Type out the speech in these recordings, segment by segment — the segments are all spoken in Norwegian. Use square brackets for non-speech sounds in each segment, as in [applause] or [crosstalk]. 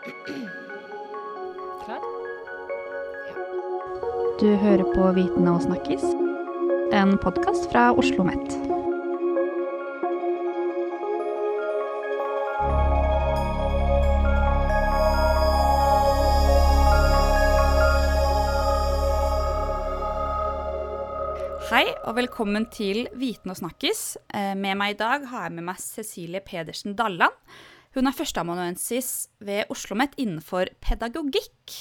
Klar? Du hører på Viten og snakkes, en podkast fra Oslo OsloMet. Hei og velkommen til Viten og snakkes. Eh, med meg i dag har jeg med meg Cecilie Pedersen Dalland. Hun er førsteamanuensis ved Oslo OsloMet innenfor pedagogikk.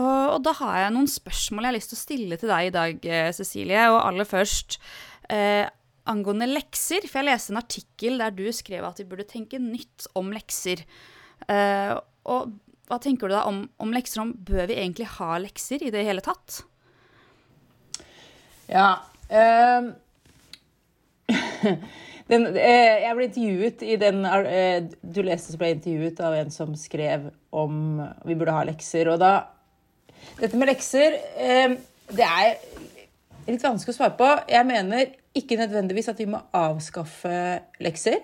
Og, da har jeg noen spørsmål jeg har lyst til å stille til deg i dag, eh, Cecilie. Og aller først eh, angående lekser. For jeg leste en artikkel der du skrev at vi burde tenke nytt om lekser. Eh, og hva tenker du da om, om lekser? Om bør vi egentlig ha lekser i det hele tatt? Ja, Uh, [laughs] den, uh, jeg ble intervjuet i den uh, Du leste som ble intervjuet av en som skrev om vi burde ha lekser. Og da Dette med lekser ehm, Det er litt vanskelig å svare på. Jeg mener ikke nødvendigvis at vi må avskaffe lekser.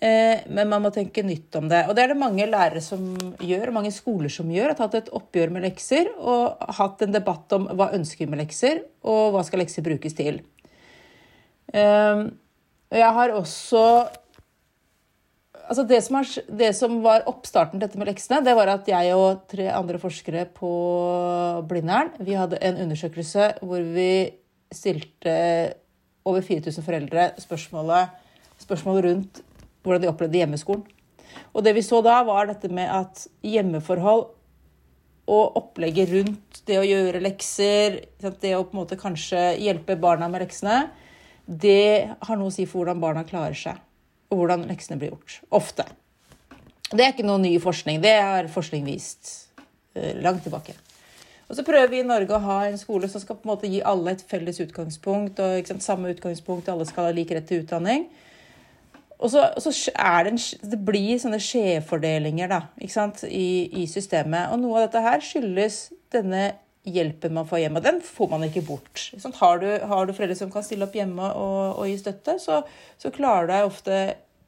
Eh, men man må tenke nytt om det. Og det er det mange lærere som gjør, mange skoler som gjør. Har tatt et oppgjør med lekser og hatt en debatt om hva ønsker vi med lekser, og hva skal lekser brukes til. Eh, jeg har også Altså det som, er, det som var oppstarten til dette med leksene, det var at jeg og tre andre forskere på Blindern vi hadde en undersøkelse hvor vi stilte over 4000 foreldre spørsmålet, spørsmål rundt hvordan de opplevde hjemmeskolen. Og det vi så da, var dette med at hjemmeforhold og opplegget rundt det å gjøre lekser, det å på en måte kanskje hjelpe barna med leksene, det har noe å si for hvordan barna klarer seg, og hvordan leksene blir gjort. Ofte. Det er ikke noe ny forskning. Det har forskning vist eh, langt tilbake. Og så prøver vi i Norge å ha en skole som skal på en måte gi alle et felles utgangspunkt. og sant, Samme utgangspunkt, alle skal ha lik rett til utdanning. Og så, så er det, en, det blir sånne skjevfordelinger I, I, systemet. Og noe av dette her skyldes denne hjelpen man får hjemme. Den får man ikke bort. Har du, har, du, foreldre som kan stille opp hjemme og, og gi støtte, så, så, klarer du deg ofte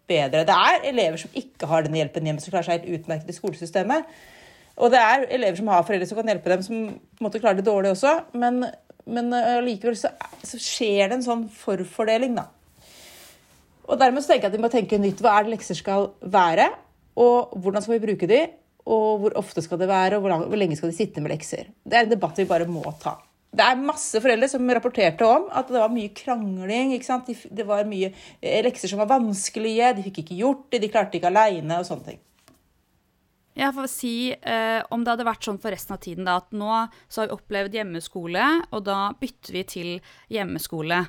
bedre. Det er elever som ikke har den hjelpen hjemme, som klarer seg helt utmerket i skolesystemet. Og det er elever som har foreldre som kan hjelpe dem, som på en måte klarer det dårlig også. Men, men likevel så, så skjer det en sånn forfordeling, da. Og dermed så tenker jeg at vi må tenke nytt. Hva er det lekser skal være? Og hvordan skal vi bruke de? Og hvor ofte skal det være? Og hvor, lang, hvor lenge skal de sitte med lekser? Det er en debatt vi bare må ta. Det er masse foreldre som rapporterte om at det var mye krangling. Det var mye eh, lekser som var vanskelige, de fikk ikke gjort det, de klarte ikke aleine og sånne ting. Jeg får si, eh, Om det hadde vært sånn for resten av tiden, da, at nå så har vi opplevd hjemmeskole, og da bytter vi til hjemmeskole.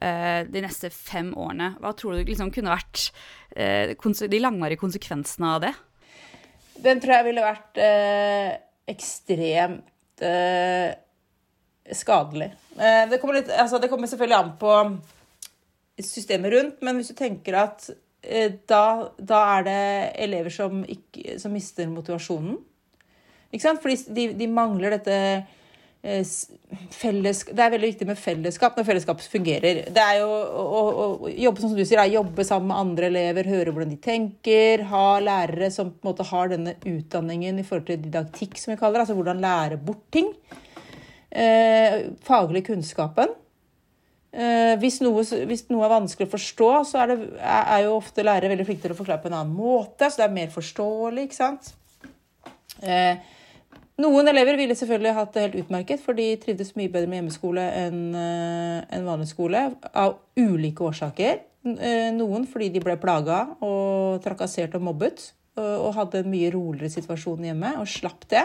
Eh, de neste fem årene. Hva tror du liksom kunne vært eh, de langvarige konsekvensene av det? Den tror jeg ville vært eh, ekstremt eh, skadelig. Eh, det kommer, litt, altså det, kommer selvfølgelig an på systemet rundt, men hvis du tenker at eh, da, da, er det elever som, ikke, som mister motivasjonen. Ikke sant? Fordi de, de mangler dette felles, det er veldig viktig med fellesskap når fellesskap fungerer. Det er jo å, å, å jobbe som du sier, jobbe sammen med andre elever, høre hvordan de tenker. Ha lærere som på en måte har denne utdanningen i forhold til didaktikk, som vi kaller det. Altså hvordan lære bort ting. Eh, faglig kunnskapen. Eh, hvis, noe, hvis, noe, er vanskelig å forstå, så er, det, er, jo ofte lærere veldig flinke til å forklare på en annen måte. Så det er mer forståelig, ikke sant. Eh, noen elever ville selvfølgelig hatt det helt utmerket, for de trivdes mye bedre med hjemmeskole enn eh, en vanlig skole, av ulike årsaker. Eh, noen fordi de ble plaga og trakassert og mobbet, og hadde en mye roligere situasjon hjemme og slapp det.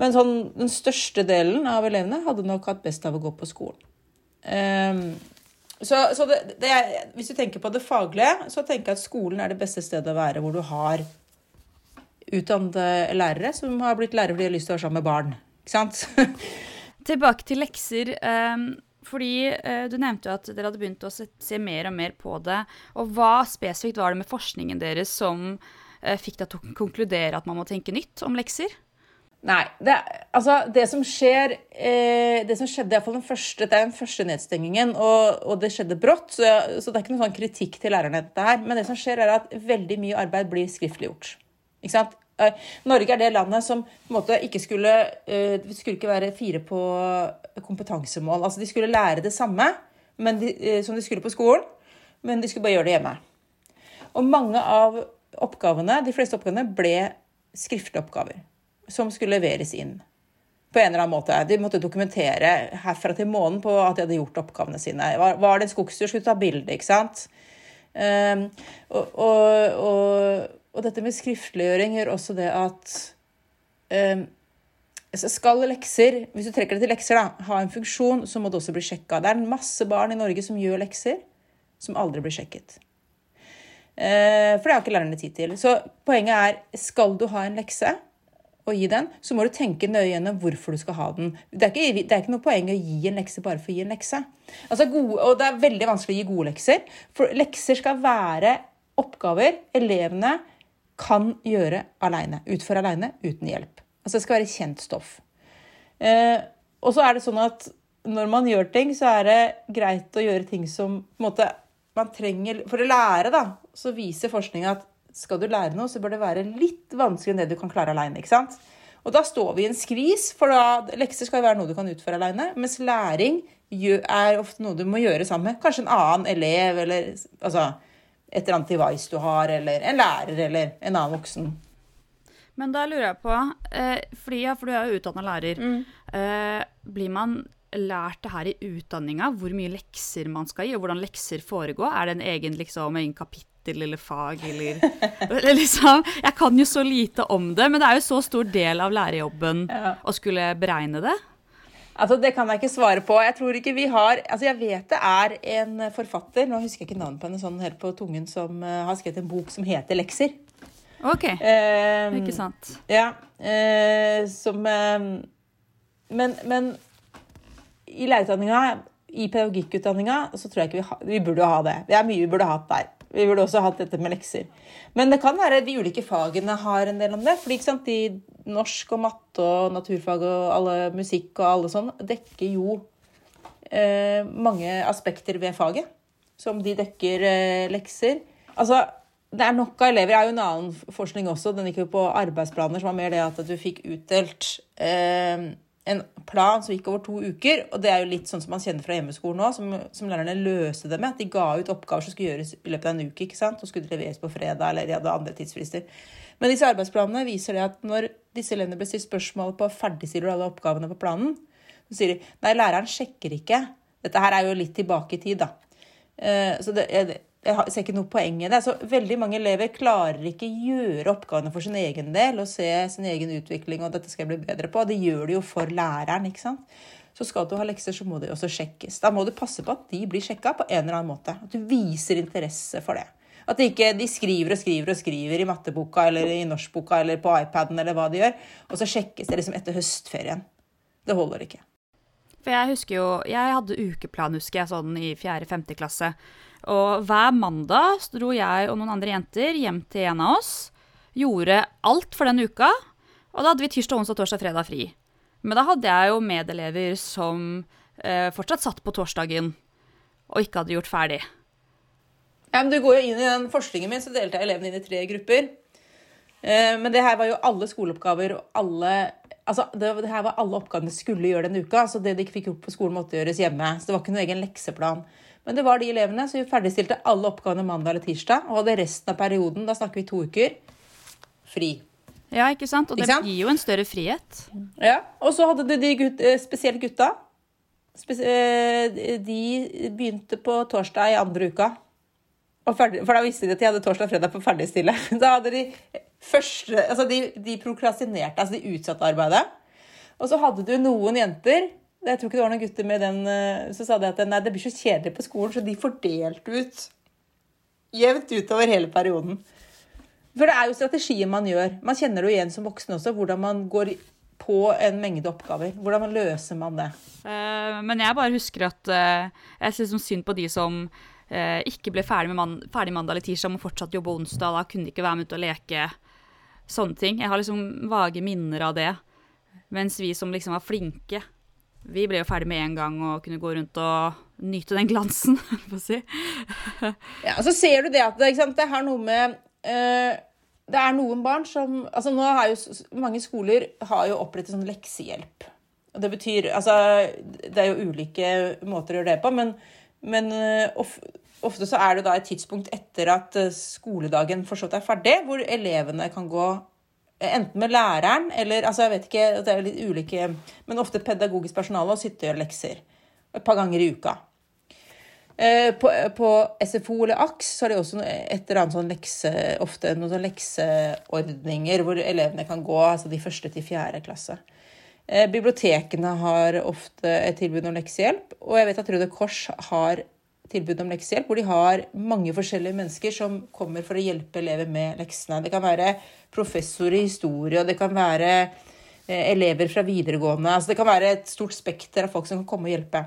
Men sånn, den største delen av elevene hadde nok hatt best av å gå på skolen. Um, så, så det, det er, hvis du tenker på det faglige, så tenker jeg at skolen er det beste stedet å være hvor du har utdannede lærere som har blitt lærere fordi de har lyst til å være sammen med barn. Ikke sant? [laughs] Tilbake til lekser. Um, fordi uh, Du nevnte jo at dere hadde begynt å se, mer og mer på det. Og Hva spesifikt var det med forskningen deres som uh, fikk deg til å konkludere at man må tenke nytt om lekser? Nei. Det, altså, det som skjer eh, Det som skjedde iallfall den første Det er den første nedstengingen, og, og det skjedde brått. Så, så, det er ikke noen sånn kritikk til lærerne, dette her. Men det som skjer, er at veldig mye arbeid blir skriftliggjort. Eh, Norge er det landet som på en måte ikke skulle eh, Det skulle ikke være fire på kompetansemål. Altså de skulle lære det samme de, eh, som de skulle på skolen, men de skulle bare gjøre det hjemme. Og mange av oppgavene, de fleste oppgavene ble skriftlige oppgaver som skulle leveres inn på en eller annen måte. De måtte dokumentere herfra til månen på at de hadde gjort oppgavene sine. Var, var det en skogstur, skulle ta bilde, ikke sant? Um, og, og, og, og, dette med skriftliggjøring gjør også det at eh, skal lekser, hvis du trekker det til lekser, da, ha en funksjon, så må det også bli sjekka. Det er masse barn i Norge som gjør lekser, som aldri blir sjekket. Eh, for det har ikke lærerne tid til. Så poenget er, skal du ha en lekse, og gi den, så må du tenke nøye gjennom hvorfor du skal ha den. Det er, ikke, det er ikke noe poeng å gi en lekse bare for å gi en lekse. Altså gode, og det er veldig vanskelig å gi gode lekser. For lekser skal være oppgaver elevene kan gjøre alene. Utføre alene uten hjelp. Altså det skal være kjent stoff. Eh, og så er det sånn at når man gjør ting, så er det greit å gjøre ting som måte, man trenger For å lære, da, så viser forskninga at skal du lære noe, så bør det være litt vanskeligere enn det du kan klare aleine. Og da står vi i en skvis, for da, lekser skal jo være noe du kan utføre aleine, mens læring er ofte noe du må gjøre sammen med kanskje en annen elev, eller altså, et eller annet device du har, eller en lærer, eller en annen voksen. Men da lurer jeg på, eh, fordi, ja, for du er jo utdanna lærer, mm. eh, blir man lært det her i utdanninga, hvor mye lekser man skal gi, og hvordan lekser foregår? Er det en egen, liksom, egen kapittel? eller fag [laughs] eller liksom, Jeg kan jo så lite om det, men det er jo så stor del av lærerjobben ja. å skulle beregne det. Altså, Det kan jeg ikke svare på. Jeg tror ikke vi har altså Jeg vet det er en forfatter, nå husker jeg ikke navnet på henne sånn helt på tungen, som uh, har skrevet en bok som heter 'Lekser'. Ok, uh, ikke sant. Ja, uh, som men, men i lærerutdanninga, i pedagogikkutdanninga, så tror jeg ikke vi, ha, vi burde ha det. Det er mye vi burde hatt der. Vi burde også hatt dette med lekser. Men det kan være de ulike fagene har en del om det. fordi sant, de norsk og matte og naturfag og alle musikk og alle sånn dekker jo eh, mange aspekter ved faget. Som de dekker eh, lekser. Altså, det er nok av elever. Det er jo en annen forskning også, den gikk jo på arbeidsplaner, som var mer det at du fikk utdelt eh, en plan som gikk over to uker. Og det er jo litt sånn som man kjenner fra hjemmeskolen nå, som, som lærerne løste det med. At de ga ut oppgaver som skulle gjøres i løpet av en uke, ikke sant? og skulle leveres på fredag, eller de hadde andre tidsfrister. Men disse arbeidsplanene viser det at når disse elevene blir stilt spørsmål på ferdigstiller du alle oppgavene på planen, så sier de nei, læreren sjekker ikke. Dette her er jo litt tilbake i tid, da. Eh, så det, jeg ser ikke noe poeng i det. Så veldig mange elever klarer ikke gjøre oppgavene for sin egen del og se sin egen utvikling, og dette skal jeg bli bedre på. Det gjør de jo for læreren, ikke sant. Så skal du ha lekser, så må de også sjekkes. Da må du passe på at de blir sjekka på en eller annen måte. At du viser interesse for det. At de ikke de skriver og skriver og skriver i matteboka eller i norskboka eller på iPaden eller hva de gjør, og så sjekkes det liksom etter høstferien. Det holder ikke. For jeg husker jo Jeg hadde ukeplan, husker jeg, sånn i 4.-5. klasse. Og hver mandag dro jeg og noen andre jenter hjem til en av oss. Gjorde alt for den uka. Og da hadde vi tirsdag, onsdag, torsdag, fredag fri. Men da hadde jeg jo medelever som eh, fortsatt satt på torsdagen og ikke hadde gjort ferdig. Ja, men du går jo inn i den forskningen min, så delte jeg elevene inn i tre grupper. Eh, men det her var jo alle skoleoppgaver og alle Altså, det, det, her var alle oppgavene skulle gjøre den uka. Så det de ikke fikk gjort på skolen, måtte gjøres hjemme. Så det var ikke noen egen lekseplan. Men det var de elevene, som ferdigstilte alle oppgavene mandag eller tirsdag. Og hadde resten av perioden, da snakker vi to uker, fri. Ja, ikke sant? Og det gir jo en større frihet. Ja. Og så hadde du de gutt, eh, spesielt gutta. Eh, de begynte på torsdag i andre uka. Ferdig, for da visste de at de hadde torsdag og fredag på ferdigstille. [laughs] Da hadde de første Altså, de, de prokrastinerte, altså de utsatte arbeidet. Og så hadde du noen jenter jeg tror ikke det var noen gutter med den eh, Så sa de at nei, det blir så kjedelig på skolen, så de fordelte ut jevnt utover hele perioden. For det er jo strategien man gjør. Man kjenner det jo igjen som voksen også, hvordan man går på en mengde oppgaver. Hvordan løser man det? Uh, men jeg bare husker at uh, jeg syns synd på de som uh, ikke ble ferdig, man ferdig mandag eller tirsdag, må fortsatt jobbe onsdag. Da kunne de ikke være med ut og leke. Sånne ting. Jeg har liksom vage minner av det. Mens vi som liksom var flinke, vi ble jo ferdig med en gang og kunne gå rundt og nyte den glansen, [laughs] for å si. ja, så ser du det at det, det er noe med uh, det er noen barn som altså nå har jo, Mange skoler har jo opprettet sånn leksehjelp. Og det betyr Altså, det er jo ulike måter å gjøre det på, men, men eh, ofte så er det da et tidspunkt etter at eh, skoledagen for så vidt er ferdig, hvor elevene kan gå eh, enten med læreren eller altså jeg vet ikke, det er litt ulike, men ofte pedagogisk personale og sitte og gjøre lekser et par ganger i uka. På, på, SFO eller AKS så er det også et eller annet sånn lekse, ofte noen sånn lekseordninger hvor elevene kan gå, altså de første til fjerde klasse. Eh, bibliotekene har ofte et tilbud om leksehjelp, og jeg vet at Røde Kors har tilbud om leksehjelp, hvor de har mange forskjellige mennesker som kommer for å hjelpe elever med leksene. Det kan være professor i historie, og det kan være eh, elever fra videregående. altså Det kan være et stort spekter av folk som kan komme og hjelpe.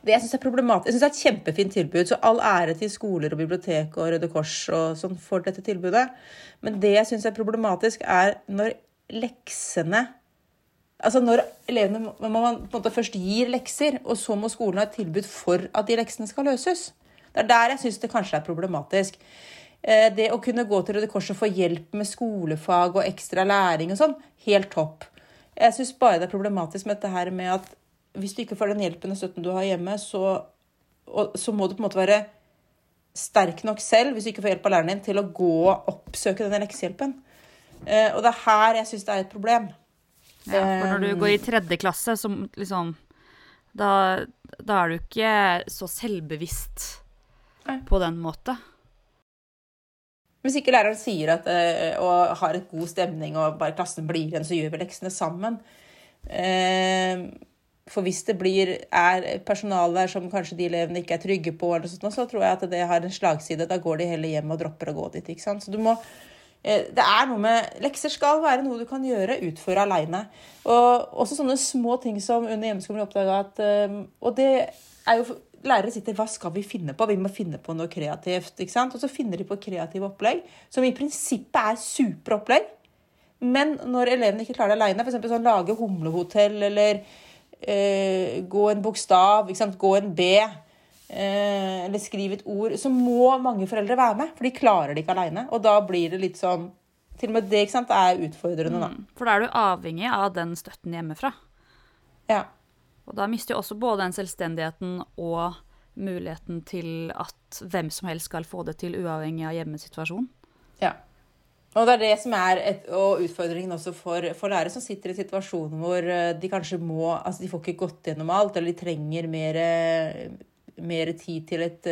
Det jeg syns er problematisk, jeg synes det er et kjempefint tilbud, så all ære til skoler og bibliotek og Røde Kors og sånn for dette tilbudet. Men det jeg syns er problematisk, er når leksene Altså når elevene må man på en måte først gir lekser, og så må skolen ha et tilbud for at de leksene skal løses. Det er der jeg syns det kanskje er problematisk. Eh, det å kunne gå til Røde Kors og få hjelp med skolefag og ekstra læring og sånn, helt topp. Jeg syns bare det er problematisk med dette her med at hvis du ikke får den hjelpen og støtten du har hjemme, så, og, så må du på en måte være sterk nok selv, hvis du ikke får hjelp av læreren din, til å gå og oppsøke denne leksehjelpen. Uh, og det er her jeg syns det er et problem. Ja, for når du går i tredje klasse, så liksom da, da, er du ikke så selvbevisst på den måten. Hvis ikke læreren sier at, uh, og har et god stemning, og bare klassen blir igjen, så gjør vi leksene sammen. Uh, for hvis det blir, er personale der som kanskje de elevene ikke er trygge på, eller sånt, så tror jeg at det har en slagside. Da går de heller hjem og dropper å gå dit. ikke sant? Så du må, eh, det er noe med, Lekser skal være noe du kan gjøre, utføre aleine. Og også sånne små ting som under hjemmeskolen oppdaga at eh, Og det er jo Lærere sitter Hva skal vi finne på? Vi må finne på noe kreativt. ikke sant? Og så finner de på kreative opplegg, som i prinsippet er superopplegg. Men når elevene ikke klarer det aleine, f.eks. sånn lage humlehotell eller eh, gå en bokstav, ikke sant? gå en B, eh, eller skrive et ord, så må mange foreldre være med. For de klarer det ikke aleine. Og da blir det litt sånn Til og med det sant, er utfordrende, da. Mm, for da er du avhengig av den støtten hjemmefra. Ja. Og da mister jo også både den selvstendigheten og muligheten til at hvem som helst skal få det til, uavhengig av hjemmesituasjonen. Ja. Og det er det som er et, og utfordringen også for, for lærere som sitter i situasjoner hvor eh, de kanskje må Altså de får ikke gått gjennom alt, eller de trenger mer, mer tid til et,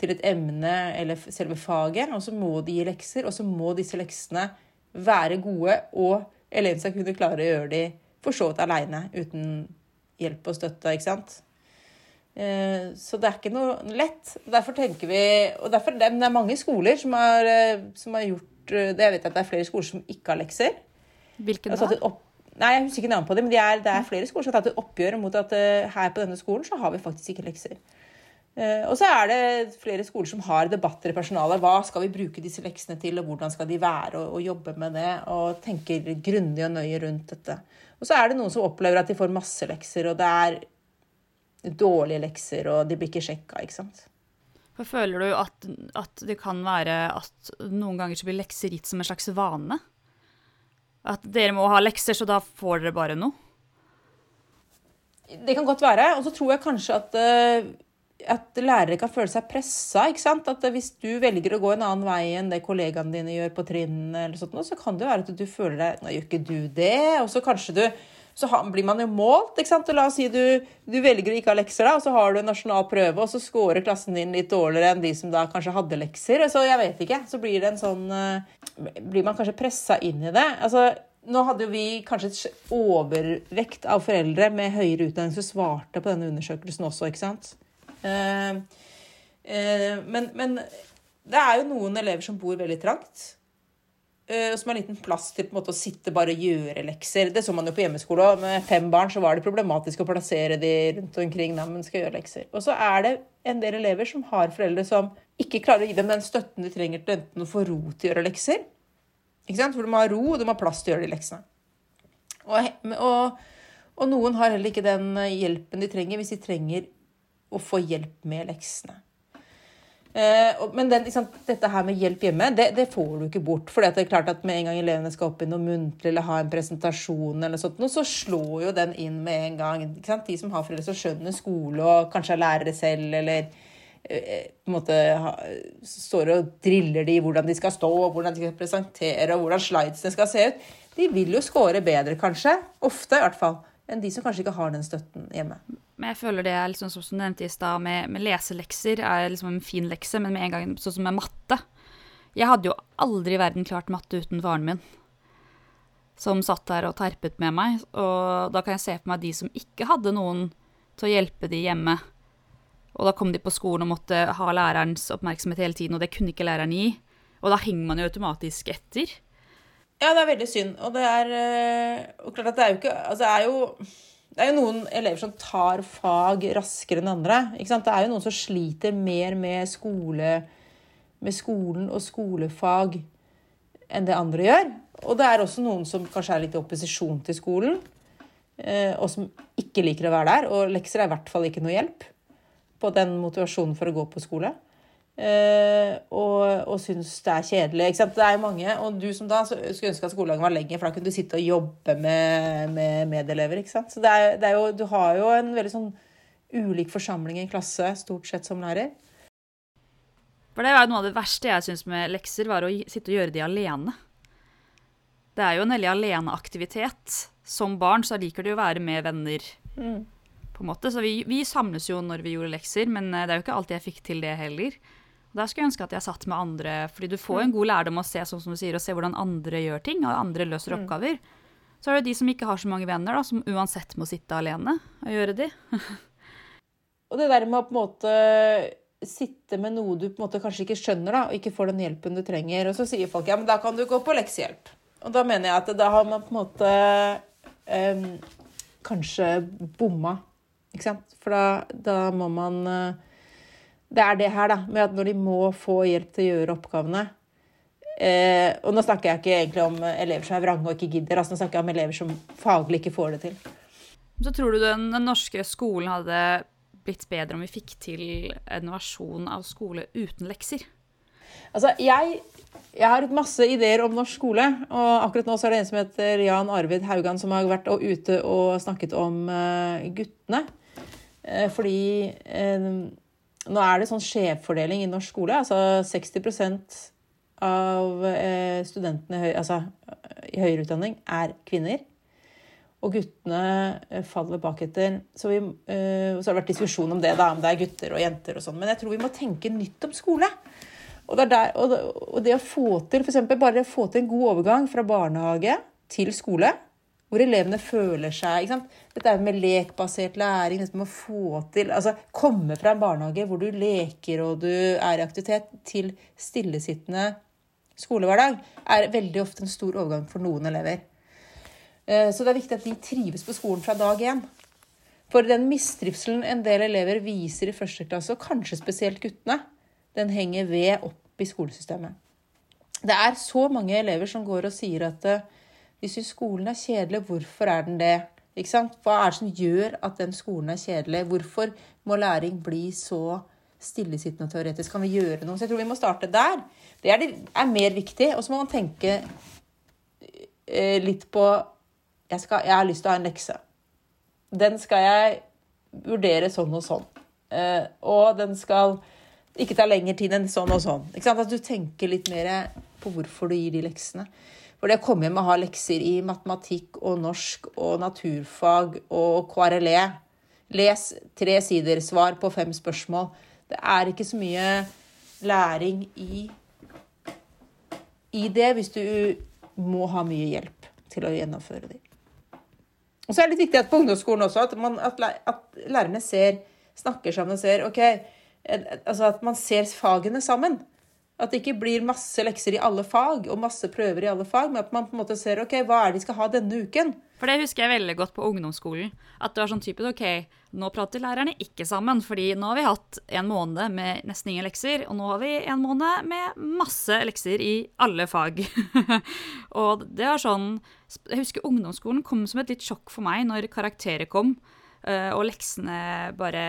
til et, emne eller selve faget. Og så må de gi lekser, og så må disse leksene være gode, og eleven skal kunne klare å gjøre de for så vidt aleine, uten hjelp og støtte, ikke sant. Eh, så det er ikke noe lett. Derfor tenker vi, og derfor, Det er mange skoler som har, eh, som har gjort Eh, det, Jeg vet at det er flere skoler som ikke har lekser. Hvilken da? Opp, nei, Jeg husker ikke navnet på dem, men det er, det er, flere skoler som har tatt et oppgjør mot at her på denne skolen så har vi faktisk ikke lekser. Uh, og så er det flere skoler som har debatter i personalet. Hva skal vi bruke disse leksene til, og hvordan skal de være, og, og jobbe med det, og tenker grundig og nøye rundt dette. Og så er det noen som opplever at de får masse lekser, og det er dårlige lekser, og de blir ikke sjekka, ikke sant. For føler du at, at, det kan være at noen ganger så blir lekser gitt som en slags vane? At dere må ha lekser, så da får dere bare noe? Det kan godt være. Og så tror jeg kanskje at, eh, at lærere kan føle seg pressa. At hvis du velger å gå en annen vei enn det kollegaene dine gjør på trinnene, så kan det være at du føler deg Nå gjør ikke du det. Og så kanskje du så blir man jo målt. ikke sant? Og La oss si du, du velger å ikke ha lekser, da, og så har du en nasjonal prøve, og så scorer klassen din litt dårligere enn de som da kanskje hadde lekser. Så jeg vet ikke. Så blir det en sånn eh, Blir man kanskje pressa inn i det. Altså, nå hadde jo vi kanskje et overvekt av foreldre med høyere utdanning som svarte på denne undersøkelsen også, ikke sant. Uh, uh, men, men det er jo noen elever som bor veldig trangt. Uh, som har liten plass til måte, å sitte bare og gjøre lekser. Det så man jo på hjemmeskole òg. Med fem barn så var det problematisk å plassere de rundt omkring når man skal gjøre lekser. Og så er det en del elever som har foreldre som ikke klarer å gi dem den støtten de trenger til enten å få ro til å gjøre lekser. Ikke sant? For de må ha ro, og de må ha plass til å gjøre de leksene. Og, og, og noen har heller ikke den hjelpen de trenger hvis de trenger å få hjelp med leksene. Eh, men den, liksom, dette her med hjelp hjemme, det, det får du ikke bort. For det er klart at med en gang elevene skal opp i noe muntlig eller ha en presentasjon, eller sånt, så slår jo den inn med en gang. De som har foreldre som skjønner skole og kanskje er lærere selv, eller eh, på en måte står og driller de hvordan de skal stå, og hvordan de skal presentere, og hvordan slidesene skal se ut, de vil jo score bedre, kanskje. Ofte, i hvert fall. Enn de som kanskje ikke har den støtten hjemme. Men jeg føler det er liksom, som du nevnte i stad, med, med, leselekser er liksom en fin lekse, men med en gang sånn som med matte Jeg hadde jo aldri i verden klart matte uten faren min, som satt der og terpet med meg. Og da kan jeg se for meg de som ikke hadde noen til å hjelpe de hjemme. Og da kom de på skolen og måtte ha lærerens oppmerksomhet hele tiden, og det kunne ikke læreren gi. Og da henger man jo automatisk etter. Ja, det er veldig synd. Og det er eh, og klart at det er jo ikke Altså, det er jo det er jo noen elever som tar fag raskere enn andre. Det er jo noen som sliter mer med, skole, med skolen og skolefag enn det andre gjør. Og det er også noen som kanskje er litt i opposisjon til skolen, eh, og som ikke liker å være der. Og lekser er i hvert fall ikke noe hjelp på den motivasjonen for å gå på skole. Uh, og, og syns det er kjedelig. Det er jo mange, og du som da skulle ønske at skoledagen var lenger, for da kunne du sitte og jobbe med, med medelever. ikke sant? Så det er, det er jo, du har jo en veldig sånn ulik forsamling i en klasse, stort sett, som lærer. For det var noe av det verste jeg syns med lekser, var å sitte og gjøre de alene. Det er jo en veldig aleneaktivitet. Som barn så liker du å være med venner. Mm. på en måte. Så vi, vi samles jo når vi gjorde lekser, men eh, det er jo ikke alltid jeg fikk til det heller. Der skulle jeg ønske at jeg satt med andre, fordi du får en god lærdom å se sånn som du sier, og se hvordan andre gjør ting, og andre løser mm. oppgaver. Så er det de som ikke har så mange venner, da, som uansett må sitte alene og gjøre de. [laughs] og det der med å på en måte sitte med noe du på en måte kanskje ikke skjønner, da, og ikke får den hjelpen du trenger. Og så sier folk ja, men da kan du gå på leksehjelp. Og da mener jeg at da har man på en måte um, kanskje bomma. Ikke sant? For da, da må man uh, det er det her, da, med at når de må få hjelp til å gjøre oppgavene eh, Og nå snakker jeg ikke egentlig om elever som er vrange og ikke gidder, altså nå snakker jeg om elever som faglig ikke får det til. Så tror du den, den norske skolen hadde blitt bedre om vi fikk til en versjon av skole uten lekser? Altså, jeg, jeg har masse ideer om norsk skole. Og akkurat nå så er det en som heter Jan Arvid Haugan, som har vært ute og snakket om uh, guttene. Uh, fordi uh, nå er det sånn skjevfordeling i norsk skole. altså 60% av eh, studentene altså, i høyere utdanning er kvinner. Og guttene eh, faller baketter. Så, vi, uh, så har det vært diskusjon om det, da, om det er gutter og jenter og sånn. Men jeg tror vi må tenke nytt om skole. Og det, der, og det, å få til f.eks. bare få til en god overgang fra barnehage til skole, hvor elevene føler seg ikke sant? Dette er med lekbasert læring, dette med å få til altså Komme fra en barnehage hvor du leker og du er i aktivitet, til stillesittende skolehverdag, er veldig ofte en stor overgang for noen elever. Eh, så det er viktig at de trives på skolen fra dag én. For den mistrivselen en del elever viser i første klasse, og kanskje spesielt guttene, den henger ved opp i skolesystemet. Det er så mange elever som går og sier at de syns skolen er kjedelig. Hvorfor er den det? Hva er det som gjør at den skolen er kjedelig? Hvorfor må læring bli så stillesittende og teoretisk? Kan vi gjøre noe? Så jeg tror vi må starte der. Det er, det er mer viktig. Og så må man tenke eh, litt på jeg, skal, jeg, har lyst til å ha en lekse. Den skal jeg vurdere sånn og sånn. Eh, og den skal ikke ta lengre tid enn sånn og sånn. At du tenker litt mer på hvorfor du gir de leksene. For det å komme hjem og ha lekser i matematikk og norsk og naturfag og KRLE Les tre sider, svar på fem spørsmål. Det er ikke så mye læring i, i det hvis du må ha mye hjelp til å gjennomføre det. Og så er det litt viktig at på ungdomsskolen også, at, man, at, at lærerne ser, snakker sammen og ser OK, altså at man ser fagene sammen. At det ikke blir masse lekser i alle fag og masse prøver i alle fag, men at man på en måte ser ok, hva er det de skal ha denne uken. For det husker jeg veldig godt på ungdomsskolen. At det var sånn typisk ok, nå prater lærerne ikke sammen, fordi nå har vi hatt en måned med nesten ingen lekser, og nå har vi en måned med masse lekser i alle fag. [laughs] og det var sånn Jeg husker ungdomsskolen kom som et litt sjokk for meg når karakterer kom, eh, og leksene bare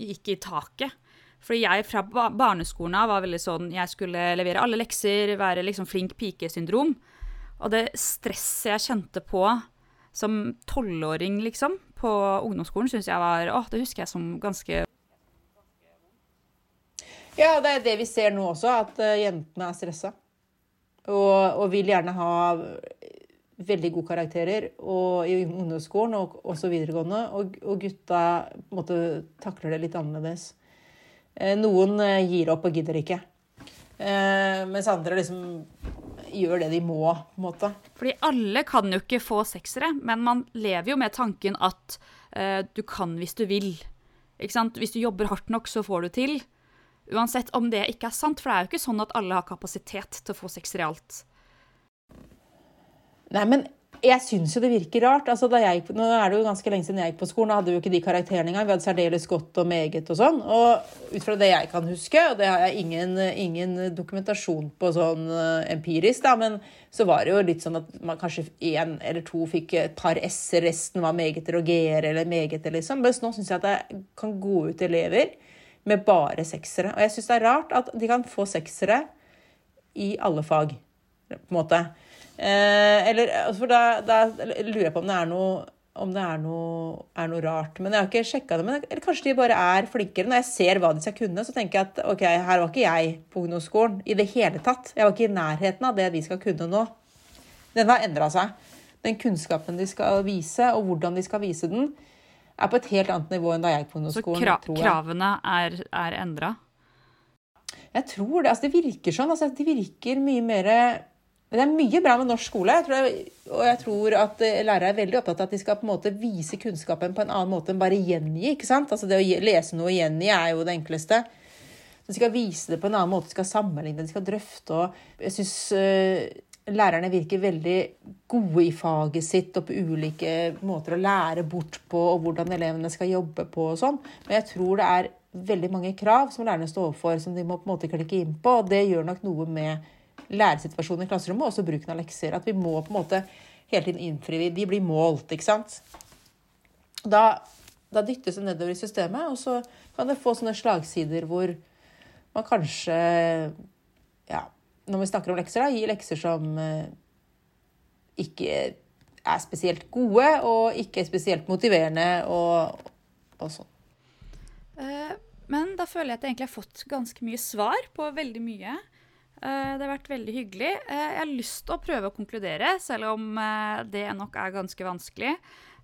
gikk i taket. Fordi jeg fra barneskolen av var veldig sånn Jeg skulle levere alle lekser, være liksom flink pike-syndrom. Og det stresset jeg kjente på som tolvåring, liksom, på ungdomsskolen, syns jeg var Å, det husker jeg som ganske Ja, det er det vi ser nå også, at eh, jentene er stressa. Og, og vil gjerne ha veldig gode karakterer og, i ungdomsskolen og også videregående. Og, og gutta måte takler det litt annerledes. Eh, Noen eh, gir opp og gidder ikke. Eh, mens andre liksom gjør det de må, på en måte. Fordi alle kan jo ikke få seksere, men man lever jo med tanken at du kan hvis du vil. Ikke sant? Hvis du jobber hardt nok, så får du til. Uansett om det ikke er sant, for det er jo ikke sånn at alle har kapasitet til å få seksere i alt. Nei, men jeg syns jo det virker rart. Altså, jeg, nå er det jo ganske lenge siden jeg gikk på skolen, da hadde vi jo ikke de karakterene engang. Vi hadde særdeles godt og meget og sånn. Og ut fra det jeg kan huske, og det har jeg ingen, ingen dokumentasjon på sånn eh, empirisk, da, men så var det jo litt sånn at man kanskje én eller to fikk et par s-er, resten var megeter og g-er eller megeter, liksom. Mens nå syns jeg at det kan gå ut elever med bare seksere. Og jeg syns det er rart at de kan få seksere i alle fag, på en måte. Eh, eller, for da, da lurer jeg på om det er noe om det er noe, er noe rart. Men jeg har ikke sjekka det. Men, eller kanskje de bare er flinkere. Når jeg ser hva de skal kunne, så tenker jeg at ok, her var ikke jeg på ungdomsskolen i det hele tatt. Jeg var ikke i nærheten av det de skal kunne nå. Den har endra seg. Den kunnskapen de skal vise, og hvordan de skal vise den, er på et helt annet nivå enn da jeg gikk på Så ungdomsskolen. kra tror jeg. kravene er, er endra. Jeg tror det. altså Det virker sånn. altså Det virker mye mer Det er mye bra med norsk skole. Jeg tror, og jeg tror at eh, lærere er veldig opptatt av at de skal på en måte vise kunnskapen på en annen måte enn bare gjengi. ikke sant? Altså Det å lese noe og gjengi er jo det enkleste. De skal vise det på en annen måte, de skal sammenligne, de skal drøfte. og Jeg syns lærerne virker veldig gode i faget sitt og på ulike måter å lære bort på, og hvordan elevene skal jobbe på og sånn. Men jeg tror det er veldig mange krav som lærerne står overfor, som de må på en måte klikke inn på. Og det gjør nok noe med læresituasjonen i klasserommet, og også bruken av lekser. At vi må på en måte hele tiden innfri De blir målt, ikke sant. Da, da dyttes det nedover i systemet, og så kan det få sånne slagsider hvor man kanskje ja, når vi snakker om lekser, da, gir lekser som eh, ikke er spesielt gode, og ikke spesielt motiverende, og, og sånn. Eh, men da føler jeg at jeg egentlig har fått ganske mye svar på veldig mye. Eh, det har vært veldig hyggelig. Eh, jeg har lyst til å prøve å konkludere, selv om eh, det nok er ganske vanskelig.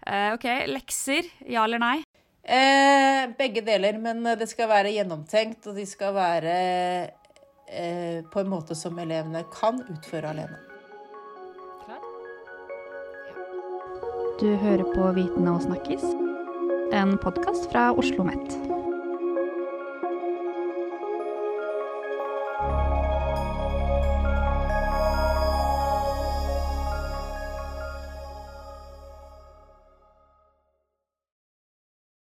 Eh, OK, lekser. Ja eller nei? Eh, begge deler, men det skal være gjennomtenkt, og de skal være eh, på en måte som elevene kan utføre alene. Du hører på Viten og snakkis, en podkast fra Oslo OsloMet.